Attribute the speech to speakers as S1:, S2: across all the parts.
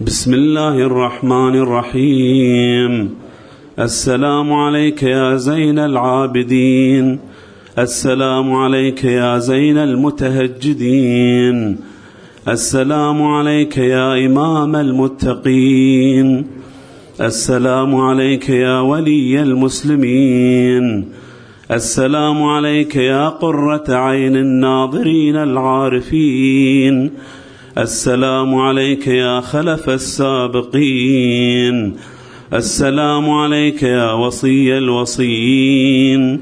S1: بسم الله الرحمن الرحيم السلام عليك يا زين العابدين السلام عليك يا زين المتهجدين السلام عليك يا إمام المتقين السلام عليك يا ولي المسلمين السلام عليك يا قرة عين الناظرين العارفين السلام عليك يا خلف السابقين. السلام عليك يا وصي الوصيين.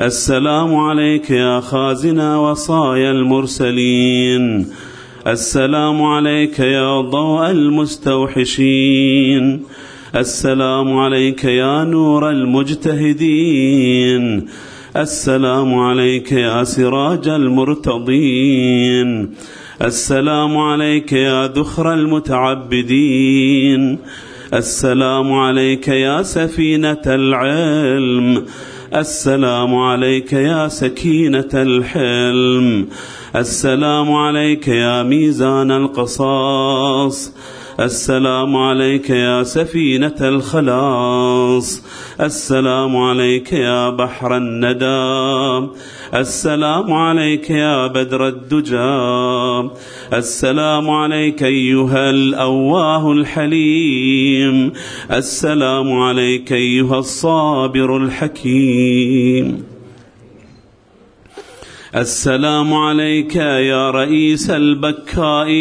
S1: السلام عليك يا خازن وصايا المرسلين. السلام عليك يا ضوء المستوحشين. السلام عليك يا نور المجتهدين. السلام عليك يا سراج المرتضين. السلام عليك يا ذخر المتعبدين. السلام عليك يا سفينة العلم. السلام عليك يا سكينة الحلم. السلام عليك يا ميزان القصاص. السلام عليك يا سفينة الخلاص. السلام عليك يا بحر الندى السلام عليك يا بدر الدجى السلام عليك أيها الأواه الحليم. السلام عليك أيها الصابر الحكيم. السلام عليك يا رئيس البكائين.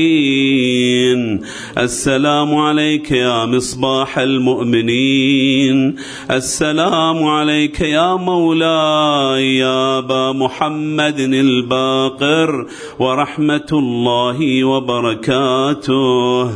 S1: السلام عليك يا مصباح المؤمنين. السلام عليك يا مولاي يا أبا محمد الباقر ورحمة الله وبركاته.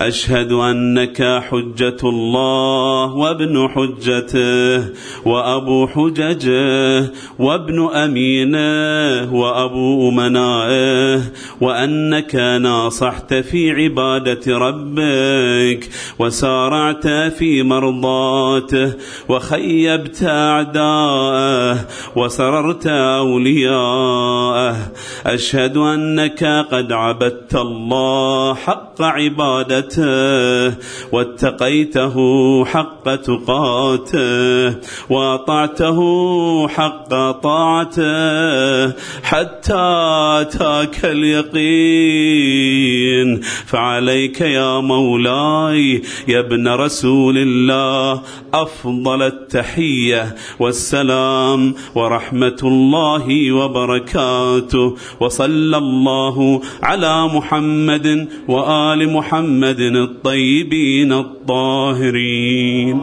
S1: أشهد أنك حجة الله وابن حجته وأبو حججه وابن أمينه وأبو أمنائه وأنك ناصحت في عبادة ربك وسارعت في مرضاته وخيبت أعداءه وسررت أولياءه. أشهد أنك قد عبدت الله حق عبادته واتقيته حق تقاته وأطعته حق طاعته حتى أتاك اليقين. فعليك يا مولاي يا ابن رسول الله أفضل التحية والسلام ورحمة الله وبركاته. وصلى الله على محمد وآل محمد الطيبين الطاهرين.